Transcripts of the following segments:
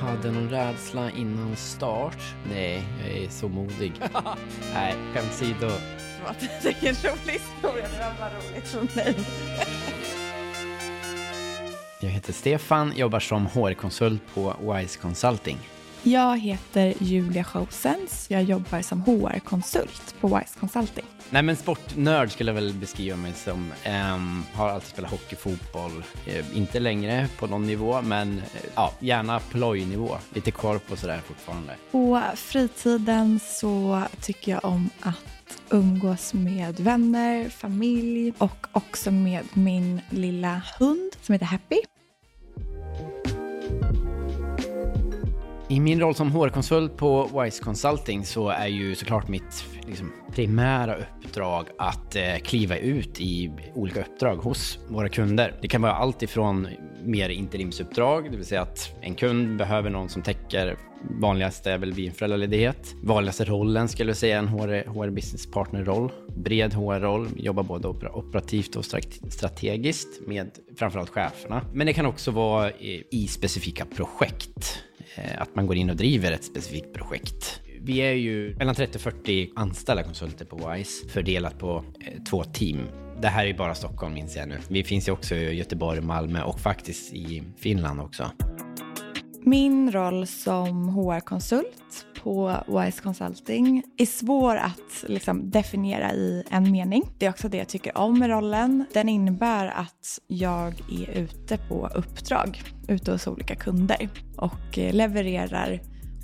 hade någon rädsla innan start? Nej, jag är så modig. Nej, skämt åsido. Det är en rolig historia, det var bara roligt för mig. Jag heter Stefan, jobbar som HR-konsult på Wise Consulting. Jag heter Julia Schausens. Jag jobbar som HR-konsult på Wise Consulting. Nej men sportnörd skulle jag väl beskriva mig som. Um, har alltid spelat hockey, fotboll. Uh, inte längre på någon nivå, men uh, ja, gärna plojnivå. Lite korp och sådär fortfarande. På fritiden så tycker jag om att umgås med vänner, familj och också med min lilla hund som heter Happy. I min roll som HR-konsult på Wise Consulting så är ju såklart mitt liksom, primära uppdrag att eh, kliva ut i olika uppdrag hos våra kunder. Det kan vara allt ifrån mer interimsuppdrag, det vill säga att en kund behöver någon som täcker vanligaste är väl vid en föräldraledighet. Vanligaste rollen skulle jag säga en HR, HR business partner-roll. Bred HR-roll, jobbar både operativt och strategiskt med framförallt cheferna. Men det kan också vara i, i specifika projekt. Eh, att man går in och driver ett specifikt projekt. Vi är ju mellan 30 och 40 anställda konsulter på WISE fördelat på eh, två team. Det här är ju bara Stockholm minns jag nu. Vi finns ju också i Göteborg, Malmö och faktiskt i Finland också. Min roll som HR-konsult på Wise Consulting är svår att liksom definiera i en mening. Det är också det jag tycker om med rollen. Den innebär att jag är ute på uppdrag ute hos olika kunder och eh, levererar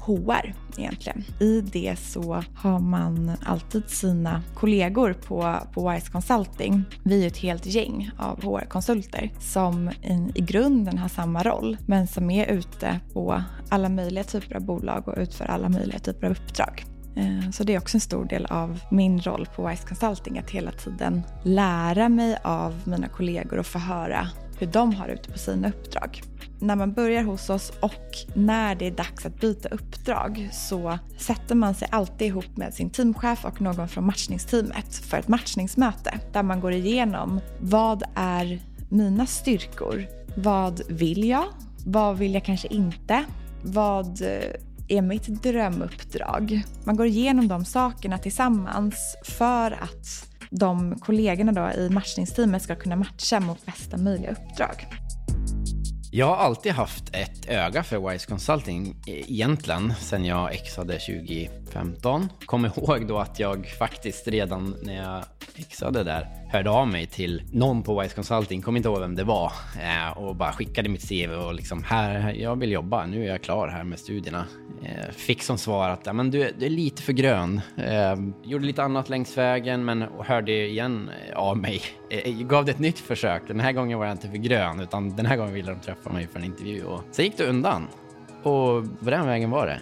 HR egentligen. I det så har man alltid sina kollegor på, på Wise Consulting. Vi är ett helt gäng av HR-konsulter som i, i grunden har samma roll men som är ute på alla möjliga typer av bolag och utför alla möjliga typer av uppdrag. Eh, så det är också en stor del av min roll på Wise Consulting att hela tiden lära mig av mina kollegor och få höra hur de har ute på sina uppdrag. När man börjar hos oss och när det är dags att byta uppdrag så sätter man sig alltid ihop med sin teamchef och någon från matchningsteamet för ett matchningsmöte där man går igenom vad är mina styrkor? Vad vill jag? Vad vill jag kanske inte? Vad eh, är mitt drömuppdrag? Man går igenom de sakerna tillsammans för att de kollegorna då i matchningsteamet ska kunna matcha mot bästa möjliga uppdrag. Jag har alltid haft ett öga för Wise Consulting e, egentligen sen jag exade 2015. Kom ihåg då att jag faktiskt redan när jag exade där hörde av mig till någon på Wise Consulting, kom inte ihåg vem det var, eh, och bara skickade mitt CV och liksom här, jag vill jobba, nu är jag klar här med studierna. Eh, fick som svar att ja, men du, du är lite för grön. Eh, gjorde lite annat längs vägen men hörde igen av mig. gav det ett nytt försök. Den här gången var jag inte för grön utan den här gången ville de träffa mig för en intervju. Och sen gick du undan. Och på den vägen var det.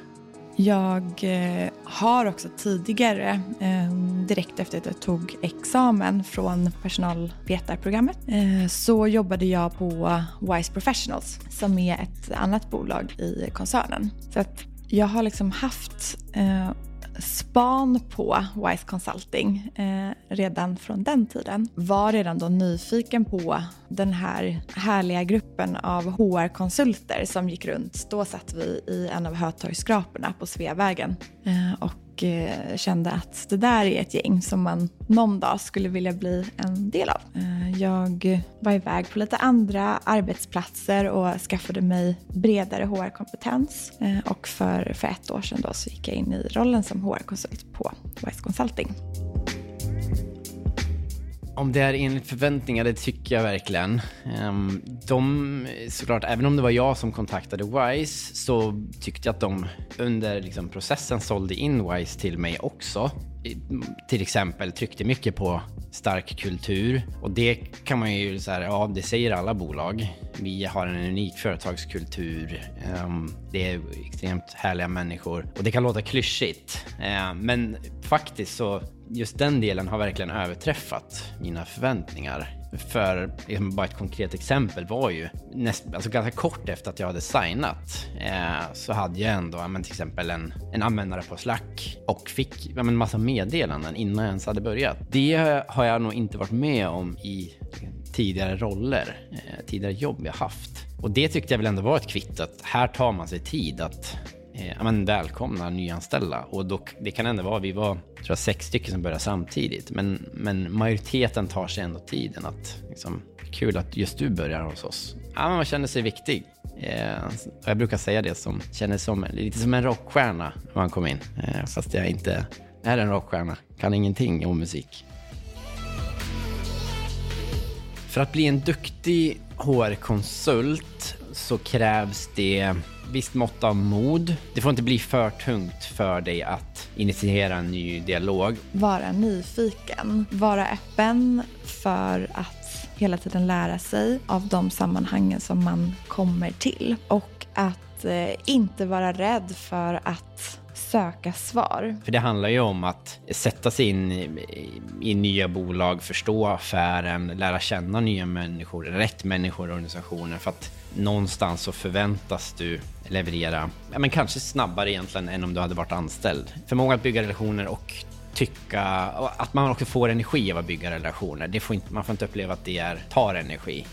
Jag eh, har också tidigare, eh, direkt efter att jag tog examen från personalvetarprogrammet, eh, så jobbade jag på Wise Professionals som är ett annat bolag i koncernen. Så att jag har liksom haft span på Wise Consulting eh, redan från den tiden. Var redan då nyfiken på den här härliga gruppen av HR-konsulter som gick runt. Då satt vi i en av Hötorgsskraporna på Sveavägen eh, och och eh, kände att det där är ett gäng som man någon dag skulle vilja bli en del av. Eh, jag var iväg på lite andra arbetsplatser och skaffade mig bredare HR-kompetens eh, och för, för ett år sedan då så gick jag in i rollen som HR-konsult på Wise Consulting. Om det är enligt förväntningar, det tycker jag verkligen. Ehm, de, såklart, även om det var jag som kontaktade Wise så tyckte jag att de under liksom, processen sålde in Wise till mig också. Till exempel tryckte mycket på stark kultur och det kan man ju så ja det säger alla bolag. Vi har en unik företagskultur. Ehm, det är extremt härliga människor och det kan låta klyschigt. Ehm, men faktiskt så just den delen har verkligen överträffat mina förväntningar. För liksom, bara ett konkret exempel var ju näst, alltså ganska kort efter att jag hade signat eh, så hade jag ändå men, till exempel en, en användare på Slack och fick ja, men, massa meddelanden innan jag ens hade börjat. Det har jag nog inte varit med om i tidigare roller, eh, tidigare jobb jag haft. Och det tyckte jag väl ändå var ett kvitto att här tar man sig tid att eh, men, välkomna nyanställda. Och dock, det kan ändå vara, vi var tror jag, sex stycken som började samtidigt, men, men majoriteten tar sig ändå tiden att liksom, kul att just du börjar hos oss. Ja, man känner sig viktig. Eh, jag brukar säga det som känner som lite som en rockstjärna när man kom in, eh, fast jag inte är en rockstjärna, kan ingenting om musik. För att bli en duktig HR-konsult så krävs det visst mått av mod. Det får inte bli för tungt för dig att initiera en ny dialog. Vara nyfiken, vara öppen för att hela tiden lära sig av de sammanhangen som man kommer till och att eh, inte vara rädd för att söka svar. För det handlar ju om att sätta sig in i, i nya bolag, förstå affären, lära känna nya människor, rätt människor och organisationer. För att någonstans så förväntas du leverera, ja, men kanske snabbare egentligen än om du hade varit anställd. Förmåga att bygga relationer och tycka att man också får energi av att bygga relationer. Det får inte, man får inte uppleva att det är, tar energi.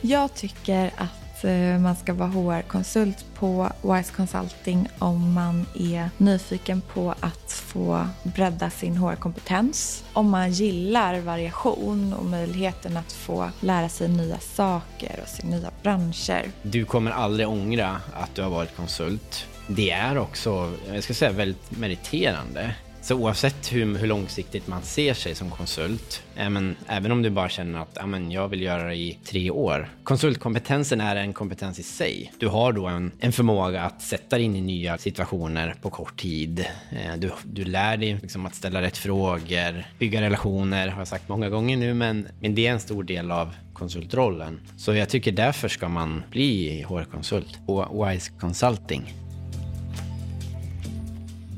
Jag tycker att Eh, man ska vara HR-konsult på Wise Consulting om man är nyfiken på att få bredda sin HR-kompetens. Om man gillar variation och möjligheten att få lära sig nya saker och se nya branscher. Du kommer aldrig ångra att du har varit konsult. Det är också, jag ska säga, väldigt meriterande. Så oavsett hur, hur långsiktigt man ser sig som konsult, även, även om du bara känner att ämen, jag vill göra det i tre år. Konsultkompetensen är en kompetens i sig. Du har då en, en förmåga att sätta dig in i nya situationer på kort tid. Eh, du, du lär dig liksom att ställa rätt frågor, bygga relationer, har jag sagt många gånger nu, men, men det är en stor del av konsultrollen. Så jag tycker därför ska man bli HR-konsult på Wise Consulting.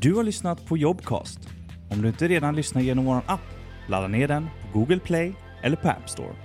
Du har lyssnat på Jobcast. Om du inte redan lyssnar genom vår app, ladda ner den på Google Play eller på App Store.